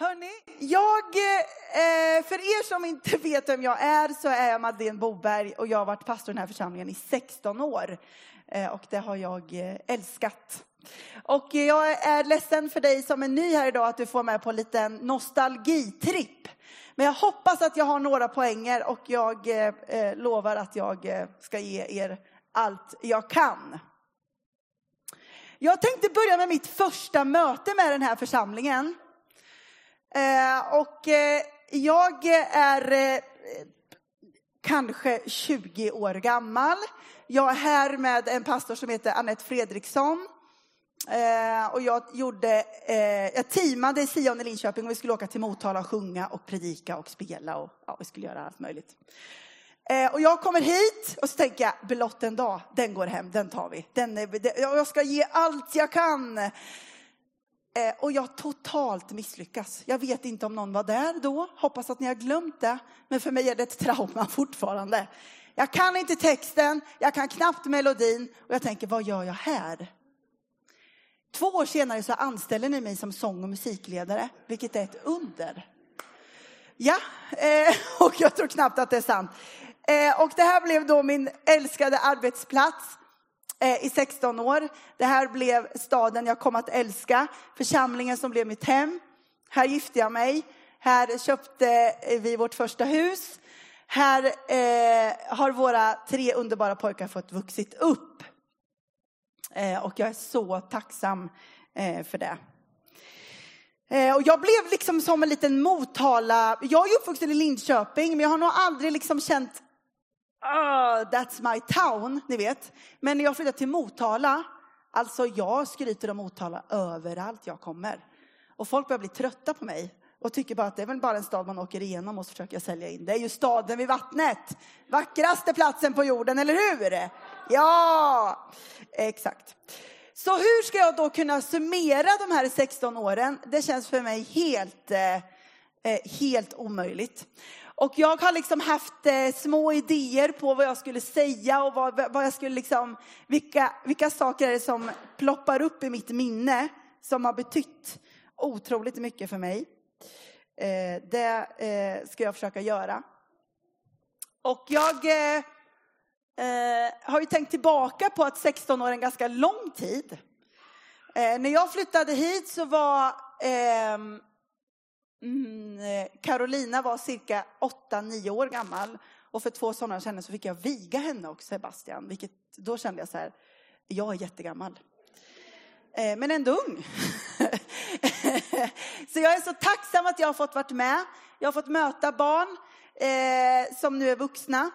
Hörni, jag, eh, eh, för er som inte vet vem jag är så är jag Madeleine Boberg och jag har varit pastor i den här församlingen i 16 år. Eh, och det har jag eh, älskat. Och jag är ledsen för dig som är ny här idag att du får med på en liten nostalgitripp. Men jag hoppas att jag har några poänger och jag eh, eh lovar att jag ska ge er allt jag kan. Jag tänkte börja med mitt första möte med den här församlingen. Eh, och eh, jag är eh, kanske 20 år gammal. Jag är här med en pastor som heter Annette Fredriksson. och jag gjorde, jag teamade i Sion i Linköping och vi skulle åka till Motala och sjunga och predika och spela och ja, vi skulle göra allt möjligt. och jag kommer hit och så tänker jag, blott en dag, den går hem, den tar vi. Den är, jag ska ge allt jag kan. Eh, och jag totalt misslyckas. Jag vet inte om någon var där då, hoppas att ni har glömt det. Men för mig är det ett trauma fortfarande. Jag kan inte texten, jag kan knappt melodin och jag tänker, vad gör jag här? Två år senare så anställer ni mig som sång och musikledare, vilket är ett under. Ja, eh, och jag tror knappt att det är sant. Eh, och det här blev då min älskade arbetsplats. Eh, I 16 år. Det här blev staden jag kom att älska, församlingen som blev mitt hem. Här gifte jag mig. Här köpte vi vårt första hus. Här eh, har våra tre underbara pojkar fått vuxit upp. Eh, och jag är så tacksam eh, för det. Eh, och jag blev liksom som en liten Motala. Jag är uppvuxen i Linköping, men jag har nog aldrig liksom känt oh, that's my town, ni vet. Men när jag flyttade till Motala, alltså jag skryter om Motala överallt jag kommer. Och folk börjar bli trötta på mig och tycker bara att det är väl bara en stad man åker igenom och så försöker jag sälja in. Det är ju staden vid vattnet. Vackraste platsen på jorden, eller hur? Ja, exakt. Så hur ska jag då kunna summera de här 16 åren? Det känns för mig helt, eh, eh, helt omöjligt. Och jag har liksom haft eh, små idéer på vad jag skulle säga och vad, vad jag skulle liksom, vilka, vilka saker är det som ploppar upp i mitt minne som har betytt otroligt mycket för mig. Eh, det eh, ska jag försöka göra. Och jag eh, eh, har ju tänkt tillbaka på att 16 år är en ganska lång tid. Eh, när jag flyttade hit så var ehm, Mm, eh, Carolina var cirka 8-9 år gammal och för två somrar känner så fick jag viga henne och Sebastian, vilket då kände jag så här, jag är jättegammal. Eh, men ändå ung. så jag är så tacksam att jag har fått vara med. Jag har fått möta barn eh, som nu är vuxna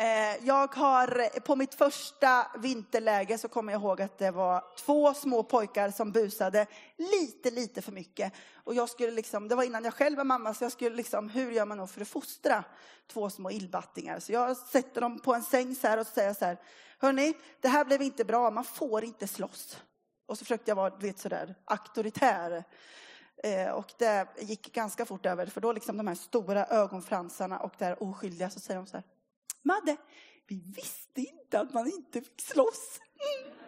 Eh, jag har, på mitt första vinterläge så kommer jag ihåg att det var två små pojkar som busade lite, lite för mycket. Och jag skulle liksom, det var innan jag själv var mamma, så jag skulle liksom, hur gör man då för att fostra två små illbattingar? Så jag sätter dem på en säng så här och säger så här, hörni, det här blev inte bra, man får inte slåss. Och så försökte jag vara, du vet sådär, auktoritär. Eh, och det gick ganska fort över, för då liksom de här stora ögonfransarna och det här oskyldiga, så säger de så här, Madde, vi visste inte att man inte fick slåss. Mm.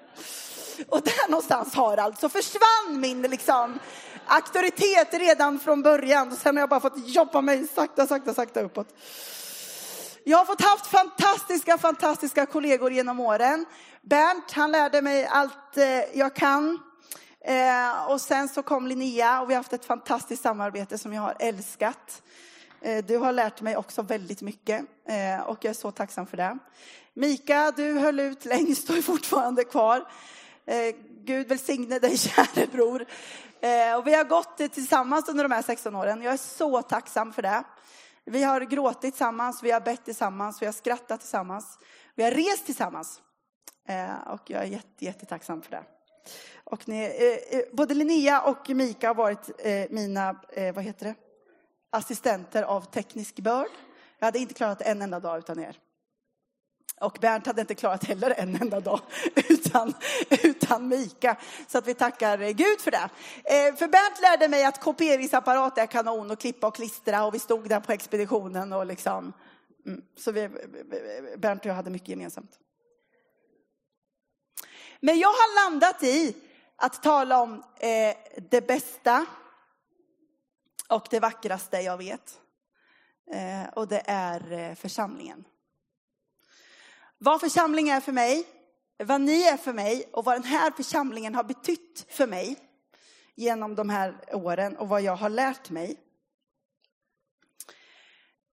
Och där någonstans har alltså försvann min liksom, auktoritet redan från början. Och sen har jag bara fått jobba mig sakta, sakta, sakta uppåt. Jag har fått haft fantastiska, fantastiska kollegor genom åren. Bernt, han lärde mig allt eh, jag kan. Eh, och sen så kom Linnea och vi har haft ett fantastiskt samarbete som jag har älskat. Eh, du har lärt mig också väldigt mycket eh, och jag är så tacksam för det. Mika, du höll ut längst och är fortfarande kvar. Eh, Gud välsigne dig, käre bror. Och vi har gått tillsammans under de här 16 åren. Jag är så tacksam för det. Vi har gråtit tillsammans, vi har bett tillsammans, vi har skrattat tillsammans. Vi har rest tillsammans. Och jag är jätte, jättetacksam för det. Och ni, både Linnea och Mika har varit mina, vad heter det? Assistenter av teknisk börd. Jag hade inte klarat en enda dag utan er. Och Bernt hade inte klarat heller en enda dag utan, utan Mika. Så att vi tackar Gud för det. Eh, för Bernt lärde mig att kopieringsapparat är kanon och klippa och klistra och vi stod där på expeditionen och liksom. Mm. Så vi, Bernt och jag hade mycket gemensamt. Men jag har landat i att tala om eh, det bästa och det vackraste jag vet. Eh, och det är eh, församlingen. Vad församling är för mig, vad ni är för mig och vad den här församlingen har betytt för mig genom de här åren och vad jag har lärt mig.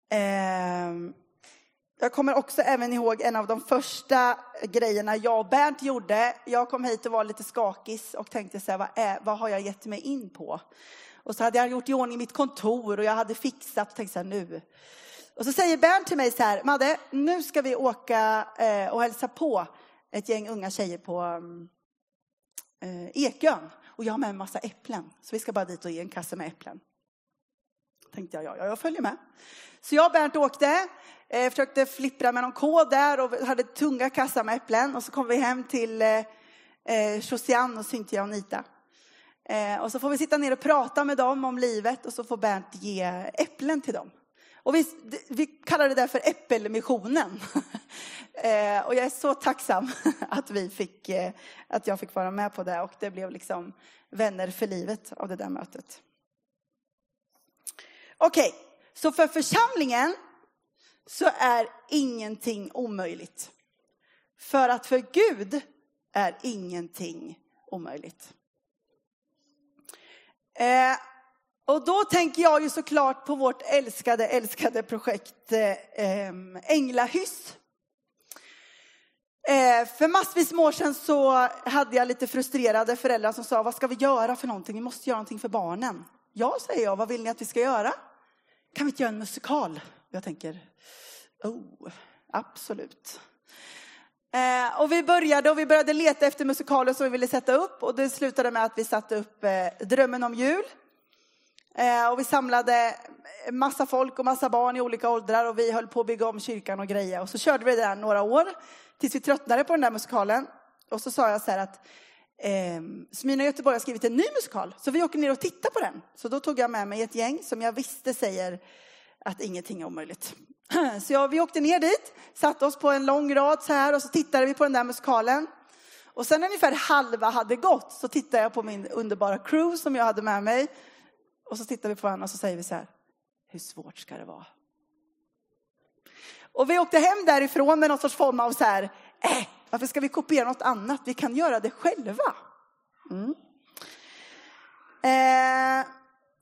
Ehm, jag kommer också även ihåg en av de första grejerna jag och Bernt gjorde. Jag kom hit och var lite skakis och tänkte så här, vad, är, vad har jag gett mig in på? Och så hade jag gjort i ordning mitt kontor och jag hade fixat och tänkte så här, nu. Och så säger Bernt till mig så här, Madde, nu ska vi åka eh, och hälsa på ett gäng unga tjejer på mm, eh, Ekön. Och jag har med en massa äpplen, så vi ska bara dit och ge en kasse med äpplen. Tänkte jag, ja, jag följer med. Så jag och Bernt åkte, eh, försökte flippra med någon kod där och hade tunga kassar med äpplen. Och så kom vi hem till eh, eh, Josiane och Cynthia och Nita. Eh, och så får vi sitta ner och prata med dem om livet och så får Bernt ge äpplen till dem. Och vi, vi kallar det där för äppelmissionen. eh, och jag är så tacksam att, vi fick, eh, att jag fick vara med på det och det blev liksom vänner för livet av det där mötet. Okej, okay, så för församlingen så är ingenting omöjligt. För att för Gud är ingenting omöjligt. Eh, och då tänker jag ju såklart på vårt älskade, älskade projekt eh, Änglahyss. Eh, för massvis med år sedan så hade jag lite frustrerade föräldrar som sa, vad ska vi göra för någonting? Vi måste göra någonting för barnen. Ja, säger jag, vad vill ni att vi ska göra? Kan vi inte göra en musikal? Jag tänker, oh, absolut. Eh, och vi började och vi började leta efter musikaler som vi ville sätta upp och det slutade med att vi satte upp eh, Drömmen om jul. Eh, och vi samlade massa folk och massa barn i olika åldrar och vi höll på att bygga om kyrkan och grejer. Och så körde vi det där några år tills vi tröttnade på den där musikalen. Och så sa jag så här att eh, Smyrna Göteborg har skrivit en ny musikal, så vi åker ner och tittar på den. Så då tog jag med mig ett gäng som jag visste säger att ingenting är omöjligt. Så jag, vi åkte ner dit, satte oss på en lång rad så här och så tittade vi på den där musikalen. Och sen ungefär halva hade gått så tittade jag på min underbara crew som jag hade med mig. Och så tittar vi på varandra och så säger vi så här, hur svårt ska det vara? Och vi åkte hem därifrån med någon sorts form av så här, äh, varför ska vi kopiera något annat? Vi kan göra det själva. Mm. Eh,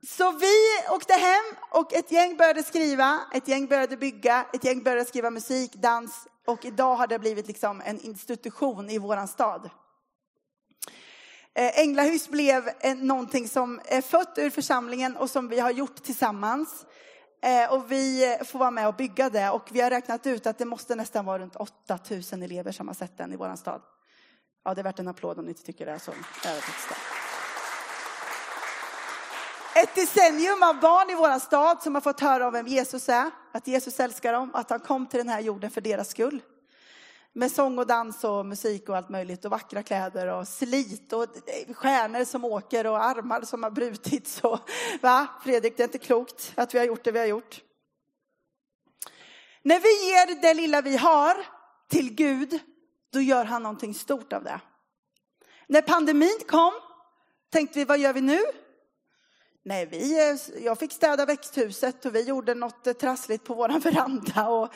så vi åkte hem och ett gäng började skriva, ett gäng började bygga, ett gäng började skriva musik, dans och idag har det blivit liksom en institution i våran stad. Eh, Änglahus blev någonting som är fött ur församlingen och som vi har gjort tillsammans. Eh, och vi får vara med och bygga det och vi har räknat ut att det måste nästan vara runt 8000 elever som har sett den i våran stad. Ja, det är värt en applåd om ni inte tycker det är så. Ett decennium av barn i vår stad som har fått höra om vem Jesus är, att Jesus älskar dem, att han kom till den här jorden för deras skull. Med sång och dans och musik och allt möjligt och vackra kläder och slit och stjärnor som åker och armar som har brutits. Och, va? Fredrik, det är inte klokt att vi har gjort det vi har gjort. När vi ger det lilla vi har till Gud, då gör han någonting stort av det. När pandemin kom tänkte vi, vad gör vi nu? Nej, vi, eh, jag fick städa växthuset och vi gjorde något eh, trassligt på våran veranda. Och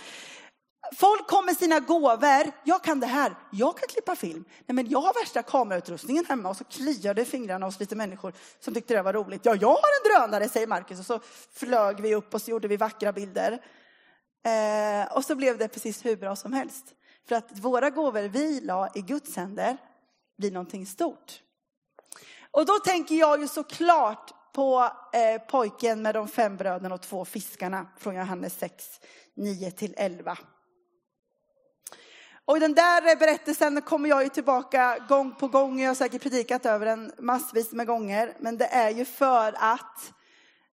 folk kom med sina gåvor. Jag kan det här. Jag kan klippa film. Nej, men jag har värsta kamerautrustningen hemma och så kliade fingrarna hos lite människor som tyckte det var roligt. Ja, jag har en drönare, säger Marcus. Och så flög vi upp och så gjorde vi vackra bilder. Eh, och så blev det precis hur bra som helst. För att våra gåvor vi la i Guds händer blir någonting stort. Och då tänker jag ju såklart på eh, pojken med de fem bröderna och två fiskarna från Johannes 6, 9 till 11. Och den där berättelsen kommer jag ju tillbaka gång på gång. Jag har säkert predikat över den massvis med gånger. Men det är ju för att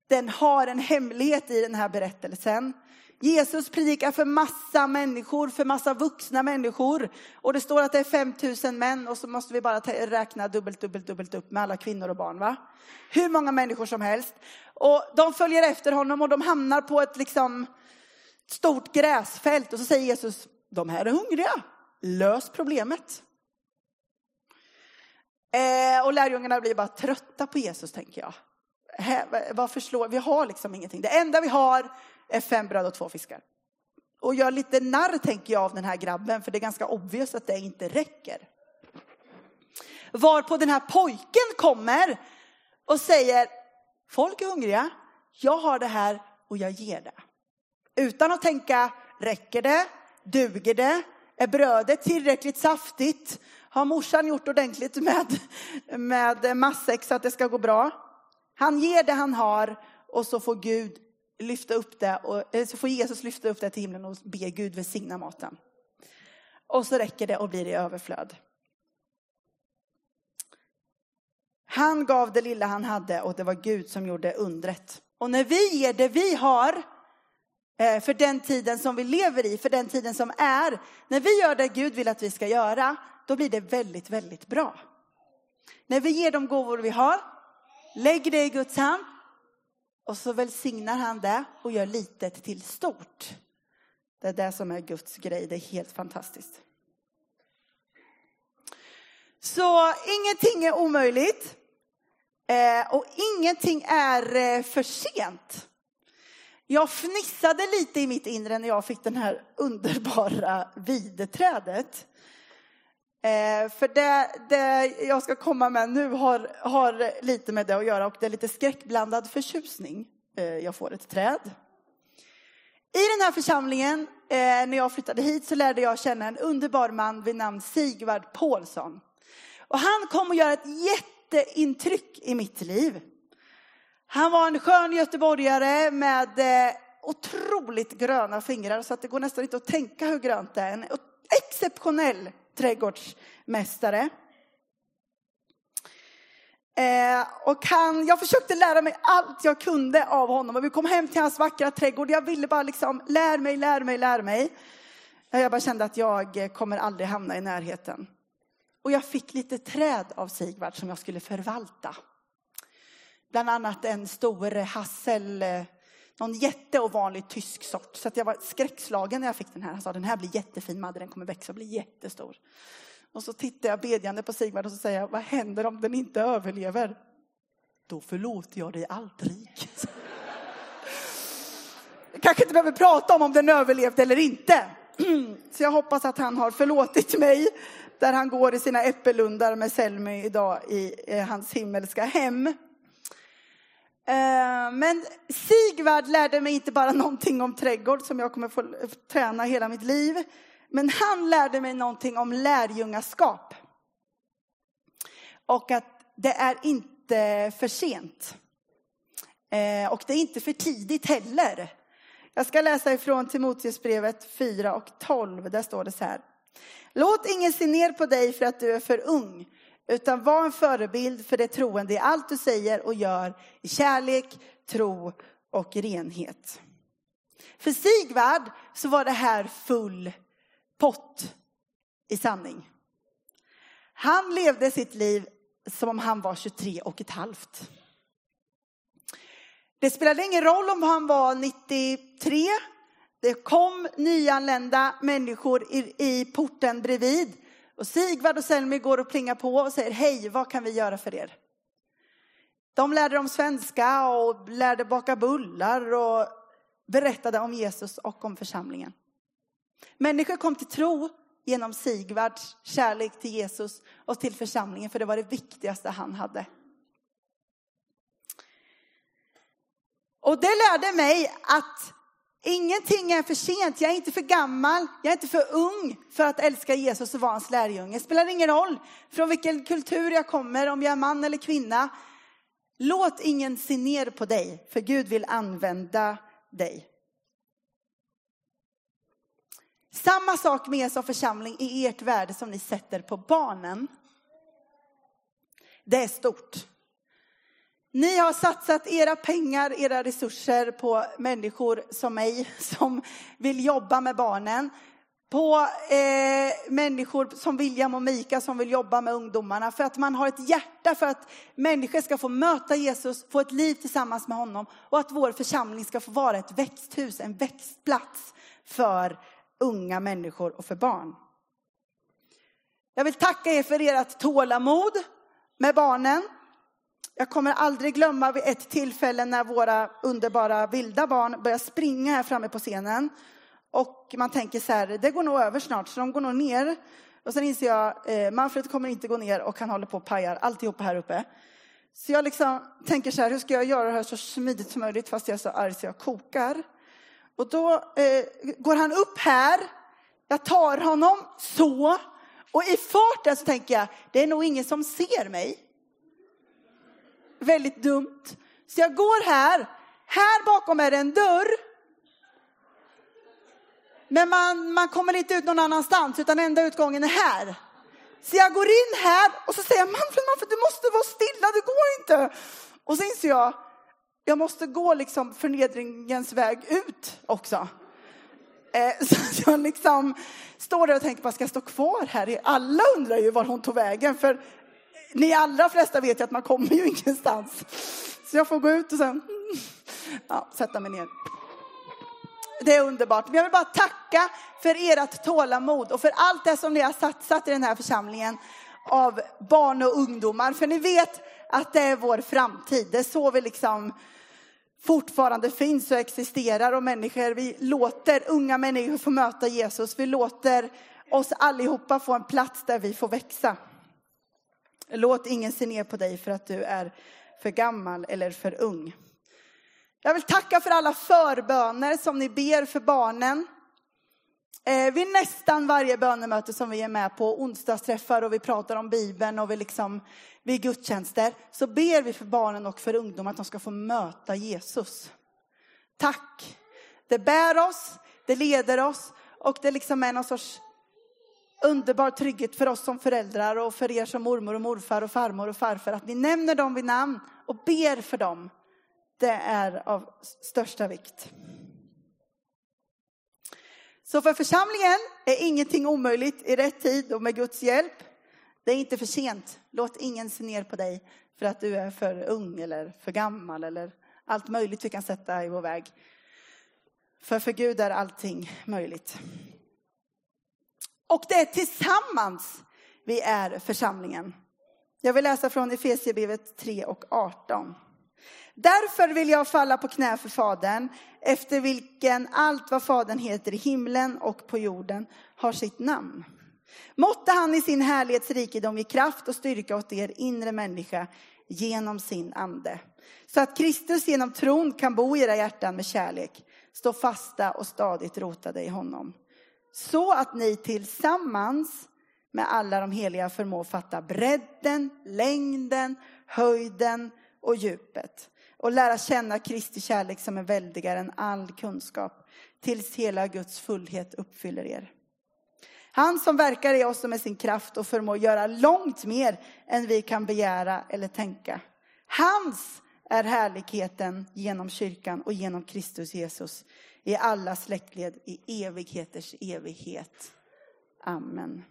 den har en hemlighet i den här berättelsen. Jesus predikar för massa människor, för massa vuxna människor. Och det står att det är 5000 män och så måste vi bara räkna dubbelt, dubbelt, dubbelt upp med alla kvinnor och barn. Va? Hur många människor som helst. Och de följer efter honom och de hamnar på ett liksom stort gräsfält. Och så säger Jesus, de här är hungriga. Lös problemet. Eh, och lärjungarna blir bara trötta på Jesus, tänker jag. Här, vad förslår? Vi har liksom ingenting. Det enda vi har är fem bröd och två fiskar. Och jag lite narr tänker jag av den här grabben, för det är ganska obvious att det inte räcker. Varpå den här pojken kommer och säger, folk är hungriga, jag har det här och jag ger det. Utan att tänka, räcker det? Duger det? Är brödet tillräckligt saftigt? Har morsan gjort ordentligt med, med matsäck så att det ska gå bra? Han ger det han har och så får Gud lyfta upp det, och, så får Jesus lyfta upp det till himlen och be Gud välsigna maten. Och så räcker det och blir i överflöd. Han gav det lilla han hade och det var Gud som gjorde undret. Och när vi ger det vi har, eh, för den tiden som vi lever i, för den tiden som är, när vi gör det Gud vill att vi ska göra, då blir det väldigt, väldigt bra. När vi ger de gåvor vi har, lägg det i Guds hand och så välsignar han det och gör litet till stort. Det är det som är Guds grej, det är helt fantastiskt. Så ingenting är omöjligt. Eh, och ingenting är eh, för sent. Jag fnissade lite i mitt inre när jag fick den här underbara videträdet. Eh, för det, det jag ska komma med nu har, har lite med det att göra och det är lite skräckblandad förtjusning. Eh, jag får ett träd. I den här församlingen, eh, när jag flyttade hit, så lärde jag känna en underbar man vid namn Sigvard Paulsson. Och han kom att göra ett jätteintryck i mitt liv. Han var en skön göteborgare med eh, otroligt gröna fingrar så att det går nästan inte att tänka hur grönt det är. En exceptionell trädgårdsmästare. Eh, och han, jag försökte lära mig allt jag kunde av honom och vi kom hem till hans vackra trädgård. Jag ville bara liksom, lär mig, lär mig, lär mig. Eh, jag bara kände att jag eh, kommer aldrig hamna i närheten. Och jag fick lite träd av Sigvard som jag skulle förvalta. Bland annat en stor hassel, eh, någon jätteovanlig tysk sort. Så att jag var skräckslagen när jag fick den här. Han sa den här blir jättefin Madde, den kommer växa och bli jättestor. Och så tittar jag bedjande på Sigvard och så säger jag, vad händer om den inte överlever? Då förlåter jag dig aldrig. Jag kanske inte behöver prata om om den överlevde eller inte. Så jag hoppas att han har förlåtit mig där han går i sina äppellundar med Selmy idag i eh, hans himmelska hem. Eh, men Sigvard lärde mig inte bara någonting om trädgård som jag kommer få träna hela mitt liv. Men han lärde mig någonting om lärjungaskap. Och att det är inte för sent. Eh, och det är inte för tidigt heller. Jag ska läsa ifrån Timoteusbrevet 4 och 12. Där står det så här. Låt ingen se ner på dig för att du är för ung, utan var en förebild för det troende i allt du säger och gör i kärlek, tro och renhet. För Sigvard så var det här full pott i sanning. Han levde sitt liv som om han var 23 och ett halvt. Det spelade ingen roll om han var 93 det kom nyanlända människor i, i porten bredvid. Och Sigvard och Selmi går och plingar på och säger hej, vad kan vi göra för er? De lärde dem svenska och lärde baka bullar och berättade om Jesus och om församlingen. Människor kom till tro genom Sigvards kärlek till Jesus och till församlingen, för det var det viktigaste han hade. Och det lärde mig att Ingenting är för sent. Jag är inte för gammal. Jag är inte för ung för att älska Jesus och vara hans lärjunge. Det spelar ingen roll från vilken kultur jag kommer, om jag är man eller kvinna. Låt ingen se ner på dig, för Gud vill använda dig. Samma sak med er som församling i ert värde som ni sätter på barnen. Det är stort. Ni har satsat era pengar, era resurser på människor som mig som vill jobba med barnen. På eh, människor som William och Mika som vill jobba med ungdomarna. För att man har ett hjärta för att människor ska få möta Jesus, få ett liv tillsammans med honom. Och att vår församling ska få vara ett växthus, en växtplats för unga människor och för barn. Jag vill tacka er för ert tålamod med barnen. Jag kommer aldrig glömma vid ett tillfälle när våra underbara vilda barn börjar springa här framme på scenen. Och man tänker så här, det går nog över snart, så de går nog ner. Och sen inser jag, eh, Manfred kommer inte gå ner och han håller på och pajar alltihopa här uppe. Så jag liksom tänker så här, hur ska jag göra det här så smidigt som möjligt fast jag är så arg så jag kokar. Och då eh, går han upp här, jag tar honom så. Och i farten så tänker jag, det är nog ingen som ser mig. Väldigt dumt. Så jag går här, här bakom är det en dörr. Men man, man kommer inte ut någon annanstans utan enda utgången är här. Så jag går in här och så säger jag, Manfred, Manfred, du måste vara stilla, det går inte. Och så inser jag, jag måste gå liksom förnedringens väg ut också. Eh, så jag liksom står där och tänker, vad ska jag stå kvar här? Alla undrar ju var hon tog vägen, för ni allra flesta vet ju att man kommer ju ingenstans. Så jag får gå ut och sen ja, sätta mig ner. Det är underbart. Men jag vill bara tacka för ert tålamod och för allt det som ni har satsat i den här församlingen av barn och ungdomar. För ni vet att det är vår framtid. Det är så vi liksom fortfarande finns och existerar och människor, vi låter unga människor få möta Jesus. Vi låter oss allihopa få en plats där vi får växa. Låt ingen se ner på dig för att du är för gammal eller för ung. Jag vill tacka för alla förböner som ni ber för barnen. Eh, vid nästan varje bönemöte som vi är med på, onsdagsträffar och vi pratar om Bibeln och vi liksom, vid gudstjänster, så ber vi för barnen och för ungdomar att de ska få möta Jesus. Tack! Det bär oss, det leder oss och det liksom är någon sorts underbar trygghet för oss som föräldrar och för er som mormor och morfar och farmor och farfar att ni nämner dem vid namn och ber för dem det är av största vikt. Så för församlingen är ingenting omöjligt i rätt tid och med Guds hjälp. Det är inte för sent. Låt ingen se ner på dig för att du är för ung eller för gammal eller allt möjligt vi kan sätta i vår väg. För för Gud är allting möjligt. Och det är tillsammans vi är församlingen. Jag vill läsa från Efesierbrevet 3 och 18. Därför vill jag falla på knä för Fadern, efter vilken allt vad Fadern heter i himlen och på jorden har sitt namn. Måtte han i sin härlighetsrikedom ge kraft och styrka åt er inre människa genom sin ande. Så att Kristus genom tron kan bo i era hjärtan med kärlek, stå fasta och stadigt rotade i honom. Så att ni tillsammans med alla de heliga förmår fatta bredden, längden, höjden och djupet och lära känna Kristi kärlek som är väldigare än all kunskap tills hela Guds fullhet uppfyller er. Han som verkar i oss med sin kraft och förmår göra långt mer än vi kan begära eller tänka. Hans är härligheten genom kyrkan och genom Kristus Jesus i alla släktled i evigheters evighet. Amen.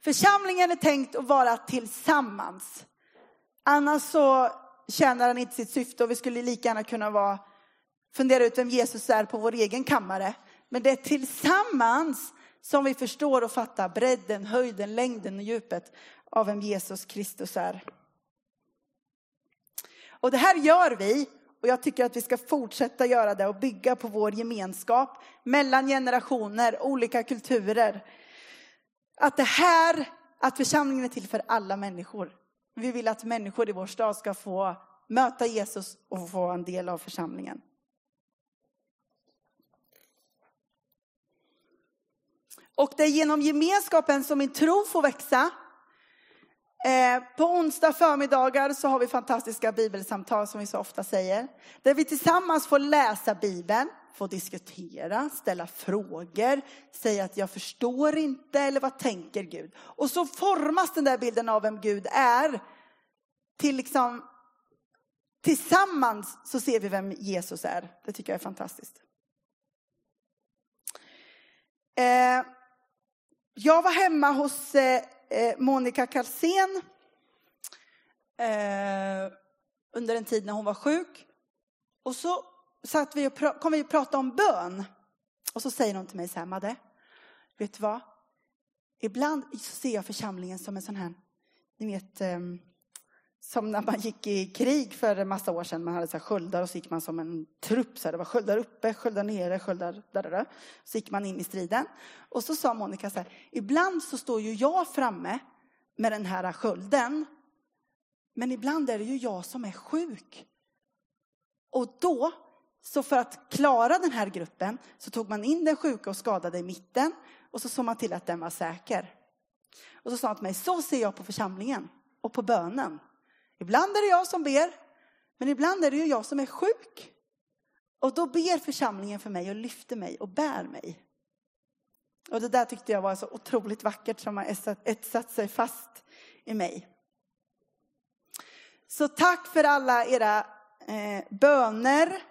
Församlingen är tänkt att vara tillsammans. Annars så tjänar den inte sitt syfte och vi skulle lika gärna kunna vara, fundera ut vem Jesus är på vår egen kammare. Men det är tillsammans som vi förstår och fattar bredden, höjden, längden och djupet av vem Jesus Kristus är. Och det här gör vi och jag tycker att vi ska fortsätta göra det och bygga på vår gemenskap mellan generationer, olika kulturer. Att det här, att församlingen är till för alla människor. Vi vill att människor i vår stad ska få möta Jesus och få en del av församlingen. Och det är genom gemenskapen som min tro får växa. Eh, på onsdag förmiddagar så har vi fantastiska bibelsamtal som vi så ofta säger. Där vi tillsammans får läsa Bibeln, får diskutera, ställa frågor, säga att jag förstår inte eller vad tänker Gud? Och så formas den där bilden av vem Gud är till liksom tillsammans så ser vi vem Jesus är. Det tycker jag är fantastiskt. Eh, jag var hemma hos eh, Eh, Monica Kalsén eh, under en tid när hon var sjuk. Och så satt vi och kom vi och pratade om bön. Och så säger hon till mig så här, Madde, vet du vad? Ibland så ser jag församlingen som en sån här, ni vet, ehm, som när man gick i krig för en massa år sedan. Man hade så här sköldar och så gick man som en trupp. Så här, det var sköldar uppe, sköldar nere, sköldar där, där, där. Så gick man in i striden. Och så sa Monica så här, ibland så står ju jag framme med den här skölden. Men ibland är det ju jag som är sjuk. Och då, så för att klara den här gruppen, så tog man in den sjuka och skadade i mitten. Och så såg man till att den var säker. Och så sa han till mig, så ser jag på församlingen och på bönen. Ibland är det jag som ber, men ibland är det ju jag som är sjuk. Och då ber församlingen för mig och lyfter mig och bär mig. Och det där tyckte jag var så otroligt vackert som har etsat sig fast i mig. Så tack för alla era eh, böner.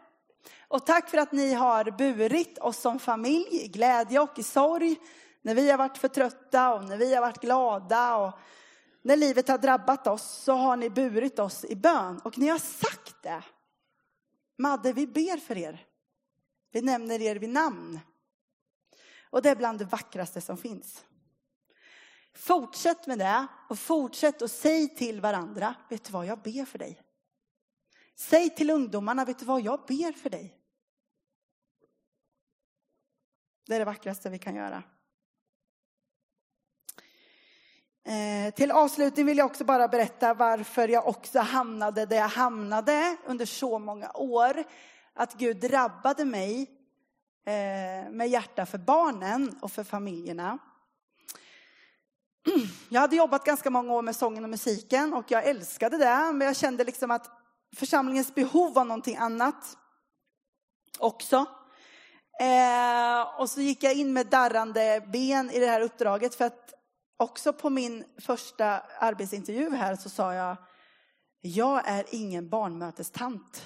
Och tack för att ni har burit oss som familj i glädje och i sorg. När vi har varit för trötta och när vi har varit glada och när livet har drabbat oss så har ni burit oss i bön. Och ni har sagt det. Madde, vi ber för er. Vi nämner er vid namn. Och det är bland det vackraste som finns. Fortsätt med det och fortsätt att säga till varandra, vet du vad, jag ber för dig. Säg till ungdomarna, vet du vad, jag ber för dig. Det är det vackraste vi kan göra. Eh, till avslutning vill jag också bara berätta varför jag också hamnade där jag hamnade under så många år. Att Gud drabbade mig eh, med hjärta för barnen och för familjerna. Jag hade jobbat ganska många år med sången och musiken och jag älskade det. Men jag kände liksom att församlingens behov var någonting annat också. Eh, och så gick jag in med darrande ben i det här uppdraget för att också på min första arbetsintervju här så sa jag, jag är ingen barnmötestant.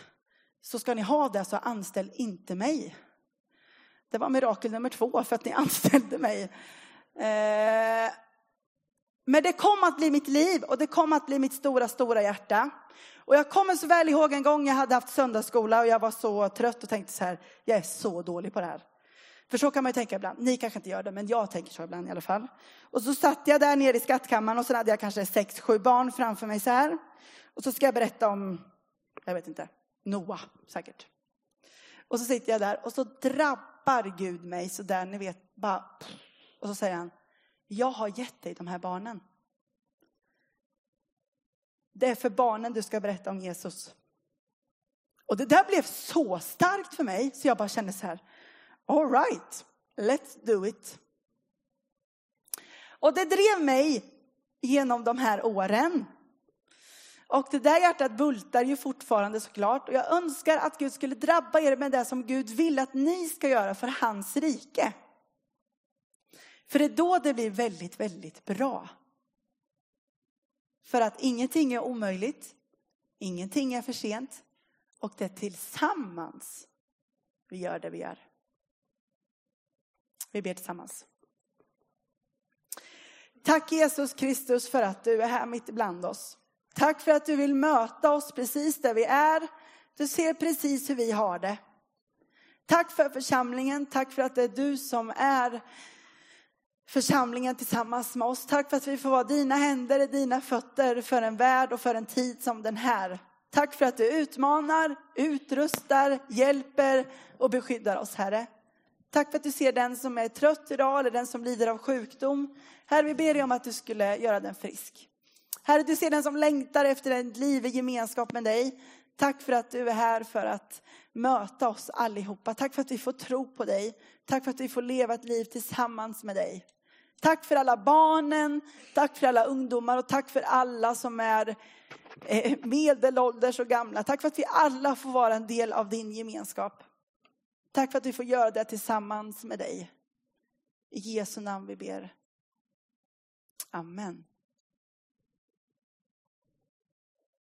Så ska ni ha det så anställ inte mig. Det var mirakel nummer två för att ni anställde mig. Eh, men det kom att bli mitt liv och det kom att bli mitt stora, stora hjärta. Och jag kommer så väl ihåg en gång jag hade haft söndagsskola och jag var så trött och tänkte så här, jag är så dålig på det här. För så kan man ju tänka ibland. Ni kanske inte gör det, men jag tänker så ibland i alla fall. Och så satt jag där nere i skattkammaren och så hade jag kanske sex, sju barn framför mig så här. Och så ska jag berätta om, jag vet inte, Noah säkert. Och så sitter jag där och så drabbar Gud mig så där, ni vet, bara. Och så säger han, jag har gett dig de här barnen. Det är för barnen du ska berätta om Jesus. Och det där blev så starkt för mig så jag bara kände så här, all right, let's do it. Och det drev mig genom de här åren. Och det där hjärtat bultar ju fortfarande såklart. Och jag önskar att Gud skulle drabba er med det som Gud vill att ni ska göra för hans rike. För det är då det blir väldigt, väldigt bra. För att ingenting är omöjligt, ingenting är för sent och det är tillsammans vi gör det vi gör. Vi ber tillsammans. Tack Jesus Kristus för att du är här mitt ibland oss. Tack för att du vill möta oss precis där vi är. Du ser precis hur vi har det. Tack för församlingen, tack för att det är du som är församlingen tillsammans med oss. Tack för att vi får vara dina händer, och dina fötter för en värld och för en tid som den här. Tack för att du utmanar, utrustar, hjälper och beskyddar oss, Herre. Tack för att du ser den som är trött idag eller den som lider av sjukdom. Herre, vi ber dig om att du skulle göra den frisk. Herre, du ser den som längtar efter ett liv i gemenskap med dig. Tack för att du är här för att möta oss allihopa. Tack för att vi får tro på dig. Tack för att vi får leva ett liv tillsammans med dig. Tack för alla barnen, tack för alla ungdomar och tack för alla som är eh, medelålders och gamla. Tack för att vi alla får vara en del av din gemenskap. Tack för att vi får göra det tillsammans med dig. I Jesu namn vi ber. Amen.